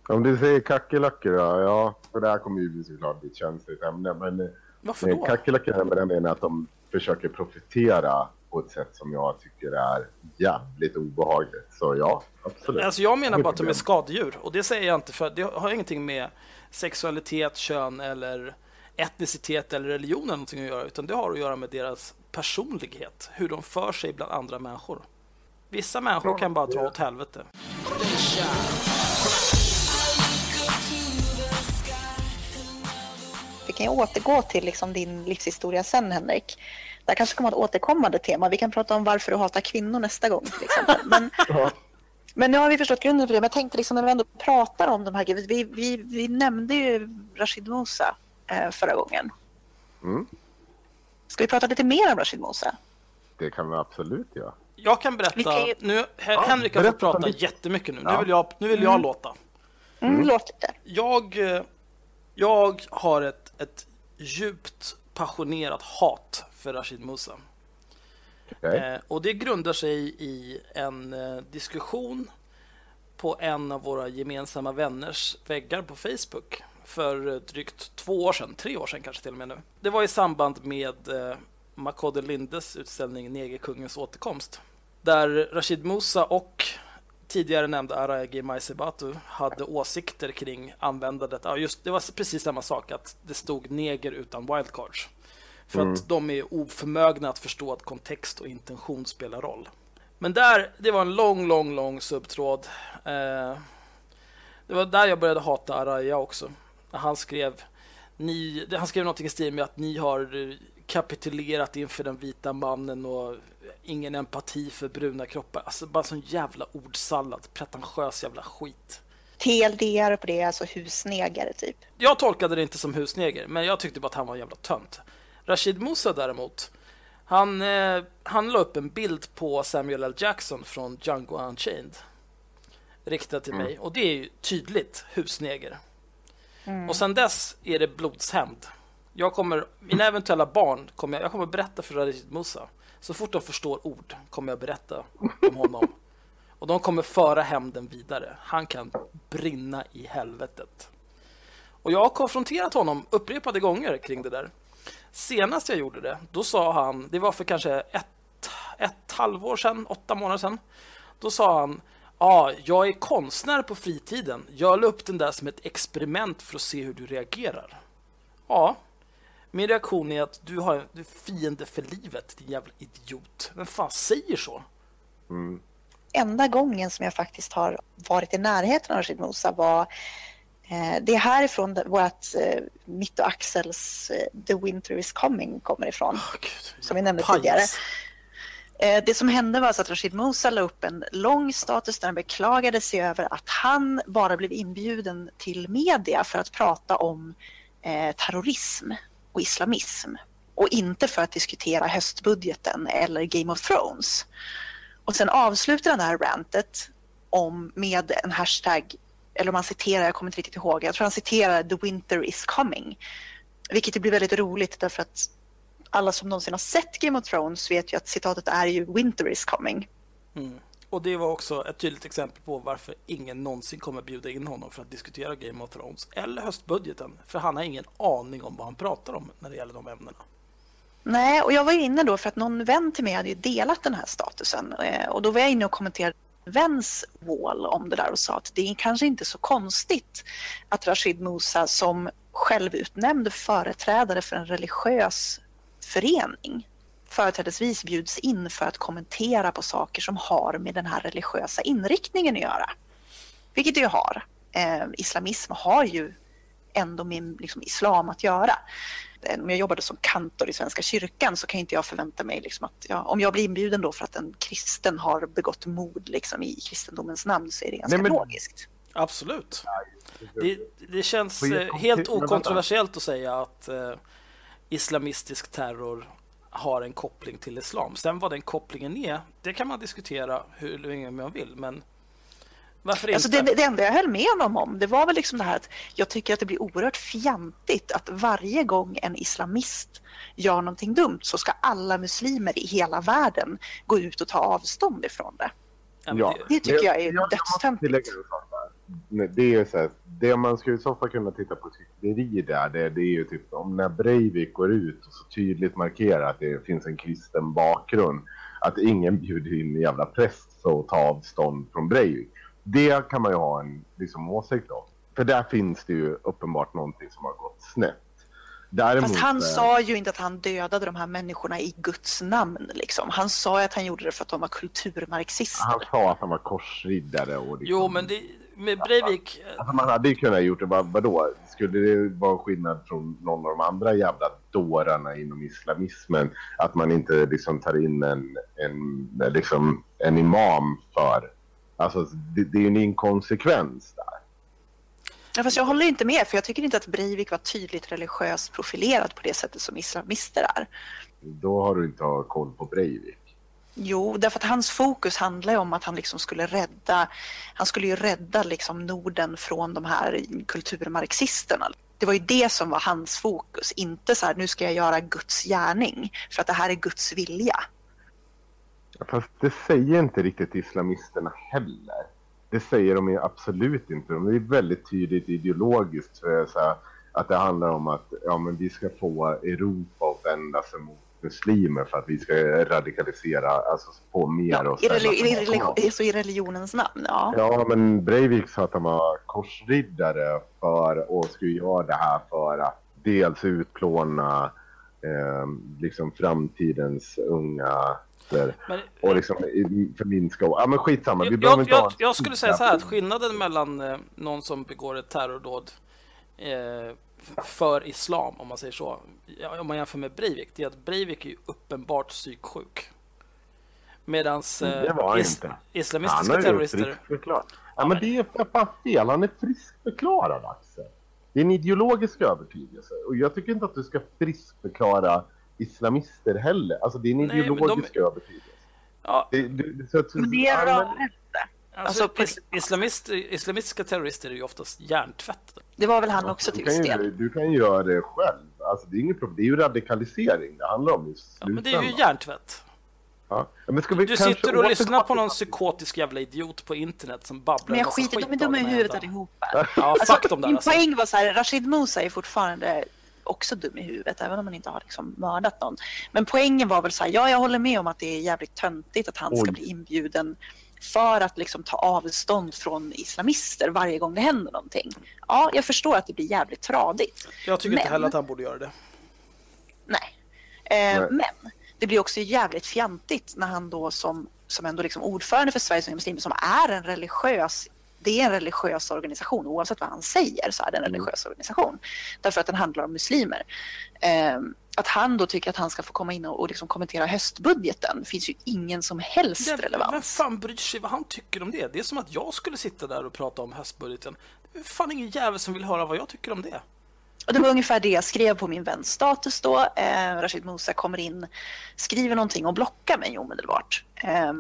Om du säger kackerlackor, ja, ja. För det här kommer ju såklart bli ett känsligt ämne. Men eh, Varför då? kackerlackor med den menar att de försöker profitera på ett sätt som jag tycker är jävligt obehagligt. Så ja, absolut. Alltså jag menar bara att de är skadedjur. Och det säger jag inte för det har ingenting med sexualitet, kön eller etnicitet eller religion eller någonting att göra. Utan det har att göra med deras personlighet. Hur de för sig bland andra människor. Vissa människor kan bara dra åt helvete. Kan ju återgå till liksom din livshistoria sen, Henrik. Det här kanske kommer att vara ett återkommande tema. Vi kan prata om varför du hatar kvinnor nästa gång. Till exempel. Men, Ja. men nu har vi förstått grunden för det. Men jag tänkte liksom när vi ändå pratar om de här grejerna. Vi, vi, vi nämnde ju Rashid Musa eh, förra gången. Mm. Ska vi prata lite mer om Rashid Musa? Det kan vi absolut göra. Jag kan berätta. kan ju- Nu, Hen- Henrik har fått prata lite. jättemycket nu. Nu Ja. vill jag, nu vill jag låta. Mm, Låt lite. Jag, eh, jag har ett, ett djupt passionerat hat för Rashid Musa. Okej? Eh, och det grundar sig i en eh, diskussion på en av våra gemensamma vänners väggar på Facebook för eh, drygt två år sedan, tre år sedan kanske till och med nu. Det var i samband med eh, Makode Lindes utställning Negerkungens återkomst. Där Rashid Musa och tidigare nämnda Aragi Maisebatu hade åsikter kring användandet. Ja, just, det var precis samma sak, att det stod neger utan wildcards. För att de är oförmögna att förstå att kontext och intention spelar roll. Men där, det var en lång, lång, lång subtråd. Eh, det var där jag började hata Araya också. Han skrev, ni, han skrev någonting i stil med att ni har kapitulerat inför den vita mannen och ingen empati för bruna kroppar. Alltså bara sån jävla ordsallad, pretentiös jävla skit. TLDR på det, alltså husnegare typ. Jag tolkade det inte som husneger, men jag tyckte bara att han var en jävla tönt. Rashid Musa däremot, han, eh, han la upp en bild på Samuel L. Jackson från Django Unchained. Riktad till mig. Och det är ju tydligt husneger. Och sen dess är det blodshämnd. Jag kommer, mina eventuella barn, kommer jag, jag kommer berätta för Rashid Musa. Så fort de förstår ord kommer jag berätta om honom. Och de kommer föra hämnden vidare. Han kan brinna i helvetet. Och jag har konfronterat honom upprepade gånger kring det där. Senast jag gjorde det, då sa han, det var för kanske ett, ett halvår sedan, åtta månader sedan. Då sa han, ja, jag är konstnär på fritiden. Jag la upp den där som ett experiment för att se hur du reagerar. Ja, min reaktion är att du har du är fiende för livet, din jävla idiot. Vem fan säger så? enda gången som jag faktiskt har varit i närheten av Rashid Musa var eh, det är härifrån vårt eh, mitt och Axels eh, The Winter is coming kommer ifrån. Åh, Gud, Som vi nämnde pajas. tidigare. Eh, Det som hände var alltså att Rashid Musa la upp en lång status där han beklagade sig över att han bara blev inbjuden till media för att prata om eh, terrorism och islamism och inte för att diskutera höstbudgeten eller Game of Thrones. Och sen avslutar han det här rantet om, med en hashtag, eller om han citerar, jag kommer inte riktigt ihåg, jag tror han citerar “The winter is coming”. Vilket blir väldigt roligt därför att alla som någonsin har sett Game of Thrones vet ju att citatet är ju “Winter is coming”. Mm. Och det var också ett tydligt exempel på varför ingen någonsin kommer bjuda in honom för att diskutera Game of Thrones eller höstbudgeten. För han har ingen aning om vad han pratar om när det gäller de ämnena. Nej, och jag var ju inne då för att någon vän till mig hade ju delat den här statusen eh, och då var jag inne och kommenterade väns wall om det där och sa att det är kanske inte så konstigt att Rashid Musa som självutnämnd företrädare för en religiös förening företrädesvis bjuds in för att kommentera på saker som har med den här religiösa inriktningen att göra. Vilket det ju har. Eh, islamism har ju ändå med liksom, islam att göra. Eh, Om jag jobbade som kantor i Svenska kyrkan så kan inte jag förvänta mig liksom att ja, om jag blir inbjuden då för att en kristen har begått mord liksom, i kristendomens namn så är det ganska Nej, men- logiskt. Absolut. Det, det känns jag eh, helt okontroversiellt att säga att eh, islamistisk terror har en koppling till islam. Sen vad den kopplingen är, det kan man diskutera hur länge man vill, men varför Alltså inte? det, det enda jag höll med honom om det var väl liksom det här att jag tycker att det blir oerhört fjantigt att varje gång en islamist gör någonting dumt så ska alla muslimer i hela världen gå ut och ta avstånd ifrån det. Ja, det- Det tycker jag är dödstöntigt. Det är så här, det man skulle i så fall kunna titta på hyckleri där, det, det är ju typ om när Breivik går ut och så tydligt markerar att det finns en kristen bakgrund, att ingen bjuder in en jävla präst för att ta avstånd från Breivik. Det kan man ju ha en liksom, åsikt om. För där finns det ju uppenbart någonting som har gått snett. Däremot, Fast han sa ju inte att han dödade de här människorna i Guds namn. Liksom. Han sa att han gjorde det för att de var kulturmarxister. han sa att han var korsriddare och liksom, Jo, men det, med Breivik, Alltså man hade ju kunnat gjort det, vad, vadå? Skulle det vara skillnad från någon av de andra jävla dårarna inom islamismen? Att man inte liksom tar in en, en, liksom, en imam för... Alltså det, det är ju en inkonsekvens där. Ja, fast jag håller inte med, för jag tycker inte att Breivik var tydligt religiöst profilerad på det sättet som islamister är. Då har du inte koll på Breivik. Jo, därför att hans fokus handlar ju om att han liksom skulle rädda, han skulle ju rädda liksom Norden från de här kulturmarxisterna. Det var ju det som var hans fokus, inte så här nu ska jag göra Guds gärning för att det här är Guds vilja. Fast det säger inte riktigt islamisterna heller. Det säger de ju absolut inte. De är väldigt tydligt ideologiskt för så här, att det handlar om att ja, men vi ska få Europa att vända sig mot muslimer för att vi ska radikalisera, alltså få mer och I, ställa reli- i, sig bakom religi- oss. så i religionens namn, ja. Ja, men Breivik sa att han var korsriddare för, och skulle göra det här för att dels utplåna eh, liksom framtidens unga men, och liksom förminska... Ja men skitsamma, vi jag, behöver inte jag, jag skulle säga så här att skillnaden mellan eh, någon som begår ett terrordåd eh, för islam, om man säger så, om man jämför med Breivik, det är att Breivik är ju uppenbart psyksjuk. Medan Det var han inte. Han islamistiska har ju terrorister... friskförklarat. Ja men det är fan fel, han är friskförklarad Axel. Det är en ideologisk övertygelse och jag tycker inte att du ska friskförklara islamister heller. Alltså det är en Nej, men de- ideologisk övertygelse. Ja, Det, det, så att, Men det är rörelse. Alltså, Alltså, is, islamist, islamistiska terrorister är ju oftast hjärntvättade. Det var väl han också du, till kan viss ju, del. du kan göra det själv. Alltså det är inget problem. Det är ju radikalisering det handlar om i Ja, men det är ju hjärntvätt. Ja. Ja, men ska vi Du sitter och lyssnar på någon psykotisk jävla idiot på internet som babblar Men jag skiter, de är skit dumma i huvudet allihopa. Ja, Alltså, fuck dem där min alltså. poäng var så här, Rashid Musa är fortfarande också dum i huvudet, även om han inte har liksom mördat någon. Men poängen var väl så här, ja jag håller med om att det är jävligt töntigt att han ska Oj. bli inbjuden för att liksom ta avstånd från islamister varje gång det händer någonting. Ja, jag förstår att det blir jävligt tradigt. Jag tycker inte Men- heller att han borde göra det. Nej. Eh, Nej. Men det blir också jävligt fjantigt när han då som, som ändå liksom ordförande för Sveriges Unga Muslimer som är en religiös det är en religiös organisation. Oavsett vad han säger så är det en religiös organisation. Därför att den handlar om muslimer. Eh, att han då tycker att han ska få komma in och, och liksom kommentera höstbudgeten finns ju ingen som helst Det, relevans. vem fan bryr sig vad han tycker om det? Det är som att jag skulle sitta där och prata om höstbudgeten. Det är fan ingen jävel som vill höra vad jag tycker om det. Och det var ungefär det jag skrev på min väns status då. Eh, Rashid Musa kommer in, skriver någonting och blockar mig omedelbart. Eh,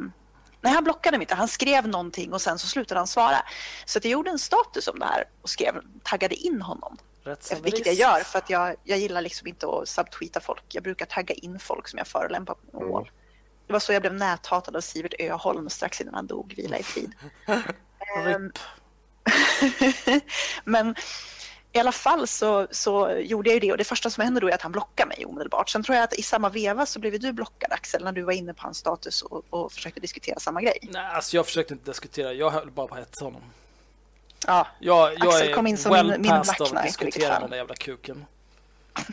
nej, han blockade mig inte. Han skrev någonting och sen så slutade han svara. Så jag gjorde en status om det här och skrev, taggade in honom. Rättshaverist. Vilket jag gör för att jag, jag gillar liksom inte att subtweeta folk. Jag brukar tagga in folk som jag förolämpar på min wall. Det var så jag blev näthatad av Sivert Öholm strax innan han dog, vila i frid. RIP. Men i alla fall så, så gjorde jag ju det och det första som hände då är att han blockade mig omedelbart. Sen tror jag att i samma veva så blev du blockad Axel när du var inne på hans status och, och försökte diskutera samma grej. Nej, alltså jag försökte inte diskutera. Jag höll bara på att hetsa honom. Ja, Jag, jag Axel är kom in som well min- min Black av att diskutera den där jävla kuken.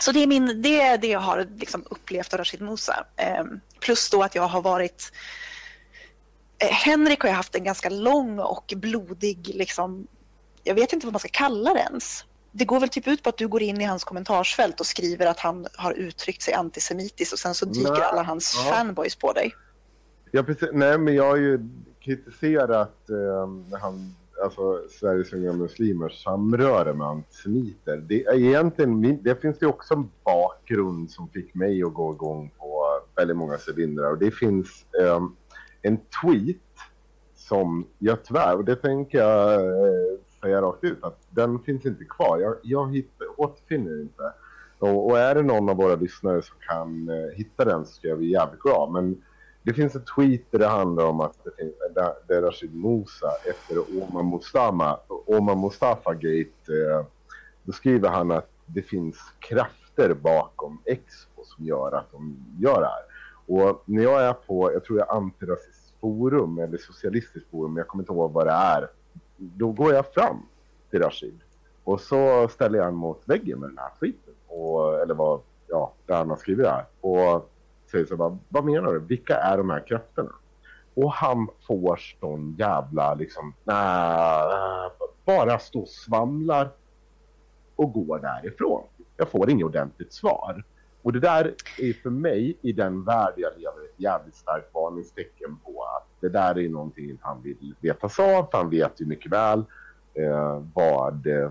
så det är, min, det, är det jag har liksom upplevt av Rashid Musa. Ehm, plus då att jag har varit... Eh, Henrik har ju haft en ganska lång och blodig, liksom, jag vet inte vad man ska kalla det ens. Det går väl typ ut på att du går in i hans kommentarsfält och skriver att han har uttryckt sig antisemitiskt och sen så dyker Nej, alla hans ja. fanboys på dig. Ja, precis. Nej, men jag har ju kritiserat eh, han, alltså Sveriges unga muslimers samröre med antisemiter. Det, egentligen, det finns det också en bakgrund som fick mig att gå igång på väldigt många cylindrar. Och det finns eh, en tweet som jag tyvärr, och det tänker jag eh, säga rakt ut, att den finns inte kvar. Jag, jag hittar, återfinner inte. Och, och är det någon av våra lyssnare som kan eh, hitta den så ska jag bli jävligt glad. Men det finns ett tweet där det handlar om att det finns, där, där Rashid Musa efter Omar Mustafa, Oman Mustafa Gate, eh, då skriver han att det finns krafter bakom Expo som gör att de gör det här. Och när jag är på, jag tror jag är antirasistiskt forum eller socialistiskt forum, jag kommer inte ihåg vad det är, då går jag fram till Rashid och så ställer jag honom mot väggen med den här skiten. Och, eller vad, ja, där han har skrivit det här. Och säger så här, vad menar du? Vilka är de här krafterna? Och han får sån jävla liksom, nah, bara stå och svamlar och går därifrån. Jag får inget ordentligt svar. Och det där är för mig, i den värld jag lever, ett jävligt starkt varningstecken på att det där är någonting han vill vetas av. för Han vet ju mycket väl eh, vad... Eh,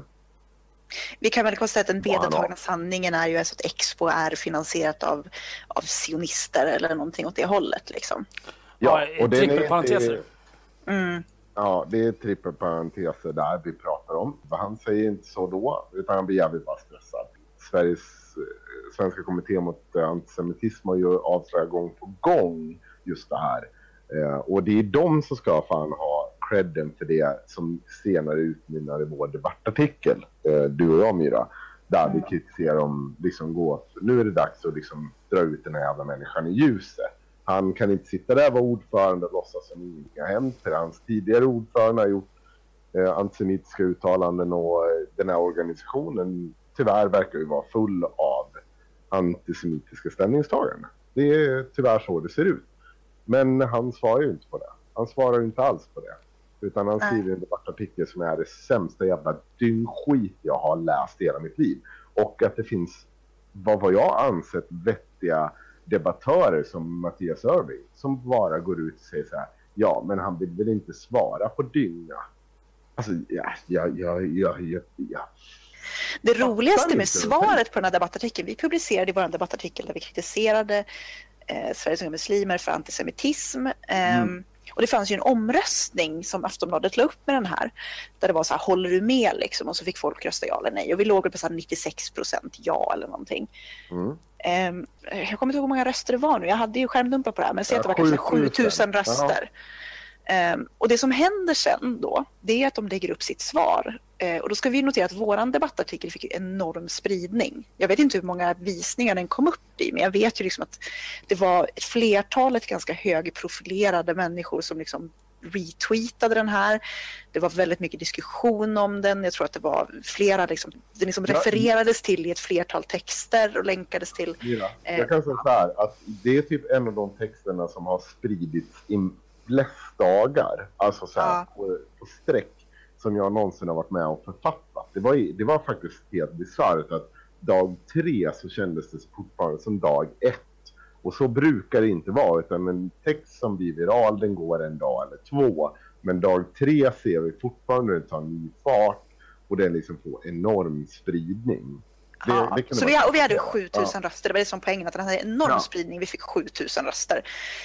Vi kan väl konstatera att den vedertagna sanningen är ju alltså att Expo är finansierat av, av sionister eller någonting åt det hållet. Liksom. Ja, och den är-. Mm. Ja, det är trippelparenteser där vi pratar om. För han säger inte så då, utan han blir jävligt bara stressad. Sveriges, Svenska kommittén mot eh, antisemitism har ju avslöjat gång på gång just det här. Eh, och det är de som ska fan ha credden för det som senare utmynnar i vår debattartikel, eh, du och jag Myra. Där vi kritiserar dem liksom gå, nu är det dags att liksom dra ut den här jävla människan i ljuset. Han kan inte sitta där och vara ordförande och låtsas som ingenting har hänt. För hans tidigare ordförande har gjort eh, antisemitiska uttalanden och eh, den här organisationen tyvärr verkar ju vara full av antisemitiska ställningstaganden. Det är tyvärr så det ser ut. Men han svarar ju inte på det. Han svarar ju inte alls på det. Utan han skriver en debattartikel som är det sämsta jävla dyngskit jag har läst i hela mitt liv. Och att det finns, vad, vad jag ansett, vettiga debattörer som Mattias Irving som bara går ut och säger så här. Ja, men han vill väl inte svara på dynga. Alltså, ja, ja, ja, ja, ja, ja. Det Fattar roligaste med svaret på den här debattartikeln, vi publicerade i vår debattartikel där vi kritiserade eh, Sveriges unga muslimer för antisemitism. Ehm, Mm. Och det fanns ju en omröstning som Aftonbladet la upp med den här. Där det var så här, håller du med liksom? Och så fick folk rösta ja eller nej. Och vi låg på så här 96 procent ja eller någonting. Mm. Ehm, jag kommer inte ihåg hur många röster det var nu. Jag hade ju skärmdumpar på det här. Men säg Ja, att det var kanske 7000. 7000 röster. Ehm, och det som händer sen då, det är att de lägger upp sitt svar. Eh, och då ska vi notera att våran debattartikel fick enorm spridning. Jag vet inte hur många visningar den kom upp i, men jag vet ju liksom att det var ett flertalet ganska högprofilerade människor som liksom retweetade den här. Det var väldigt mycket diskussion om den. Jag tror att det var flera, liksom, den liksom Ja. refererades till i ett flertal texter och länkades till. Mira, Eh, jag kan säga så här att det är typ en av de texterna som har spridits in flest dagar, alltså så här, Ja. på, på sträck, som jag någonsin har varit med och författat. Det var, det var faktiskt helt bisarrt att dag tre så kändes det fortfarande som dag ett. Och så brukar det inte vara, utan en text som blir viral den går en dag eller två. Men dag tre ser vi fortfarande hur det tar ny fart och den liksom får enorm spridning. Det- Ja, det så vi, och vi hade 7000 röster, det var det som poängen, att den hade enorm Ja. spridning, vi fick 7000 röster.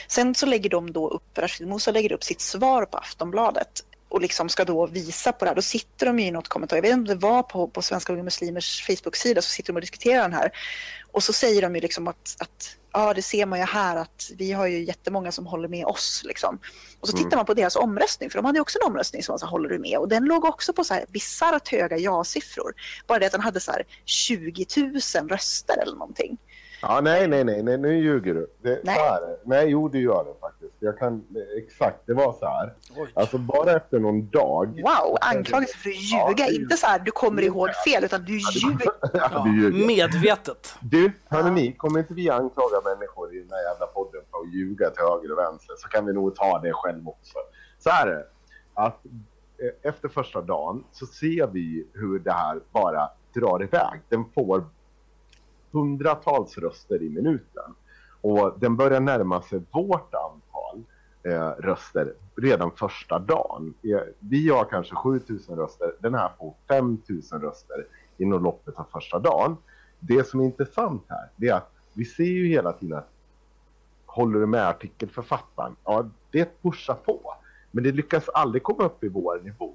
Sen så lägger de då upp, Rashid Musa lägger upp sitt svar på Aftonbladet och liksom ska då visa på det här. Då sitter de i något kommentar, jag vet inte om det var på, på Svenska Unga Muslimers Facebook-sida, så sitter de och diskuterar den här. Och så säger de ju liksom att, att ja, det ser man ju här att vi har ju jättemånga som håller med oss. Liksom. Och så Mm. tittar man på deras omröstning, för de hade ju också en omröstning som var så här, håller du med? Och den låg också på så här bisarrt höga ja-siffror. Bara det att den hade så här 20 000 röster eller någonting. Ja, nej, nej, nej, nej, nu ljuger du. Det, Nej. Så här, nej, jo, det gör det faktiskt. Jag kan, exakt, det var så här. Oj. Alltså bara efter någon dag. Wow, anklagelse för att Ja, ljuga. det- Inte så här du kommer ihåg fel, utan du ljuger. Ja, Ja, du ljuger. medvetet. Du, hörni ni, kommer inte vi anklaga människor i den här jävla podden för att ljuga till höger och vänster så kan vi nog ta det själv också. Så här är det, att eh, efter första dagen så ser vi hur det här bara drar iväg. Den får hundratals röster i minuten. Och den börjar närma sig vårt antal eh, röster redan första dagen. Eh, vi har kanske 7000 röster, den här får 5000 röster inom loppet av första dagen. Det som är intressant här, det är att vi ser ju hela tiden att håller du med artikelförfattaren? Ja, det pushar på. Men det lyckas aldrig komma upp i vår nivå.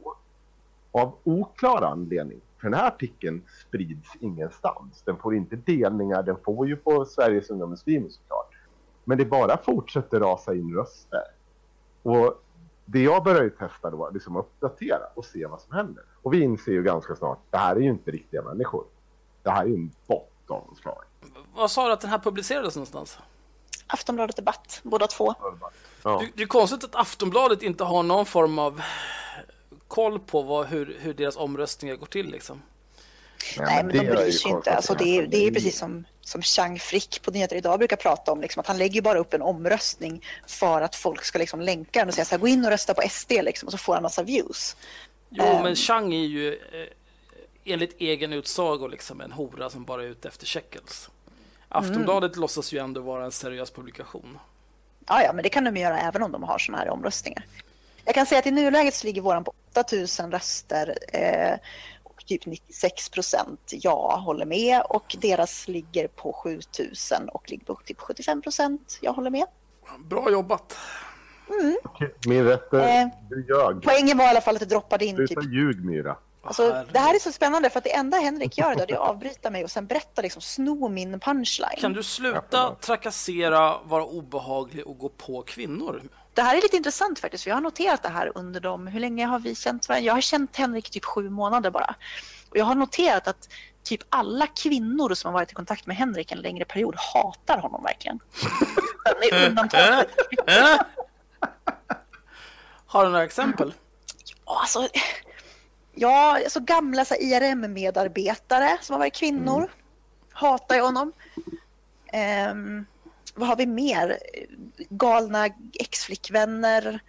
Av oklar anledning. För den här artikeln sprids ingenstans. Den får inte delningar, den får ju på Sveriges Unga Muslimer såklart. Men det bara fortsätter rasa in röster. Och det jag börjar ju testa då, liksom uppdatera och se vad som händer. Och vi inser ju ganska snart, det här är ju inte riktiga människor. Det här är ju en bot av något slag. Vad sa du att den här publicerades någonstans? Aftonbladet Debatt, båda två. Ja. Det, det är konstigt att Aftonbladet inte har någon form av koll på vad, hur, hur deras omröstningar går till. Liksom. Nej, men de bryr ju sig inte. Alltså, det, är, det är precis som, som Chang Frick på Nyheter Idag brukar prata om. Liksom, att han lägger bara upp en omröstning för att folk ska liksom länka den och säga så här, gå in och rösta på SD liksom, och så får han massa views. Jo, Ehm. men Chang är ju eh, enligt egen utsago liksom en hora som bara är ute efter shekels. Aftonbladet låtsas ju ändå vara en seriös publikation. Ja, ja, men det kan de göra även om de har sådana här omröstningar. Jag kan säga att i nuläget så ligger våran på 8000 röster eh, och typ 96 procent ja håller med och deras ligger på 7000 och ligger på typ 75 procent jag håller med. Bra jobbat! Min rätt är, Eh, du ljög. Poängen var i alla fall att det droppade in typ Sluta ljug Myra. Alltså, det här är så spännande för att det enda Henrik gör då, det är att avbryta mig och sen berätta, liksom, sno min punchline. Kan du sluta trakassera, vara obehaglig och gå på kvinnor? Det här är lite intressant faktiskt, för jag har noterat det här under de, hur länge har vi känt varandra? Jag har känt Henrik i typ sju månader bara. Och jag har noterat att typ alla kvinnor som har varit i kontakt med Henrik en längre period hatar honom verkligen. Undantag. Äh? Har du några exempel? Ja, Alltså, ja, alltså gamla IRM-medarbetare som har varit kvinnor. Hatar jag honom. Ehm, vad har vi mer? Galna ex-flickvänner.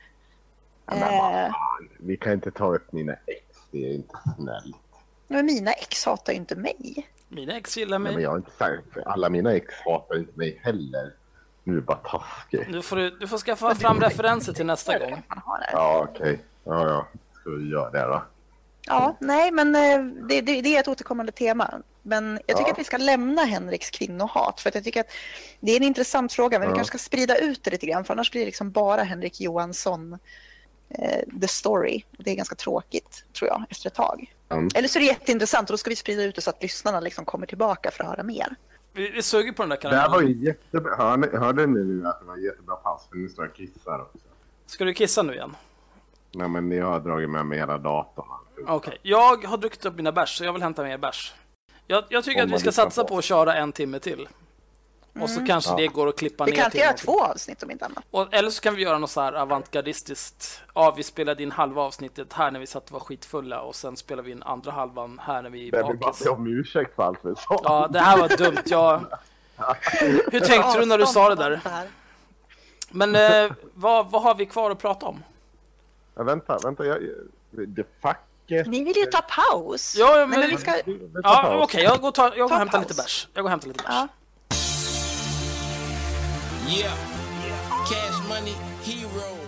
Ja, men Eh, vi kan inte ta upp mina ex, det är inte snällt. men mina ex hatar ju inte mig. Mina ex gillar Nej, men mig. jag har inte sagt, alla mina ex hatar inte mig heller. Nu är det bara taskig. Nu får du, du får skaffa fram referenser till nästa gång. Ja, okej. Ja, ja. Ska vi göra det då? Ja, nej, men eh, det, det, det är ett återkommande tema. Men jag tycker Ja. att vi ska lämna Henriks kvinnohat. För att jag tycker att det är en intressant fråga, men vi Ja. kanske ska sprida ut det lite grann. För annars blir det liksom bara Henrik Johansson, eh, the story. Det är ganska tråkigt, tror jag, efter ett tag. Mm. Eller så är det jätteintressant och då ska vi sprida ut det så att lyssnarna liksom kommer tillbaka för att höra mer. Vi, vi suger på den där Det här var kanalen. ju jättebra. Hörde, hörde ni nu att det var jättebra pass? För nu står jag och kissar också. Ska du kissa nu igen? Nej, men ni har dragit med mig hela datorn. Okej, jag har druckit upp mina bärs så jag vill hämta mer bärs. Jag, jag tycker att vi ska satsa på. på att köra en timme till. Och så kanske Ja. det går att klippa Vi ner kan inte till göra två avsnitt om inte annat. Och, eller så kan vi göra något så här avantgardistiskt. Ja, vi spelade in halva avsnittet här när vi satt och var skitfulla och sen spelar vi in andra halvan här när vi är Jag bakis. be om ursäkt för allt vi sa. Ja, det här var dumt. Jag... Hur tänkte du när du sa det där? Men eh, vad, vad har vi kvar att prata om? Ja, vänta, vänta. Jag, det facket... Ni vill ju ta paus. Ja, Nej, men- men vi ska... Ja, okej, jag går, och tar, jag går och Ta hämtar paus. lite bärs. Jag går och hämtar lite bärs. Ja. Yeah. Cash money, hero.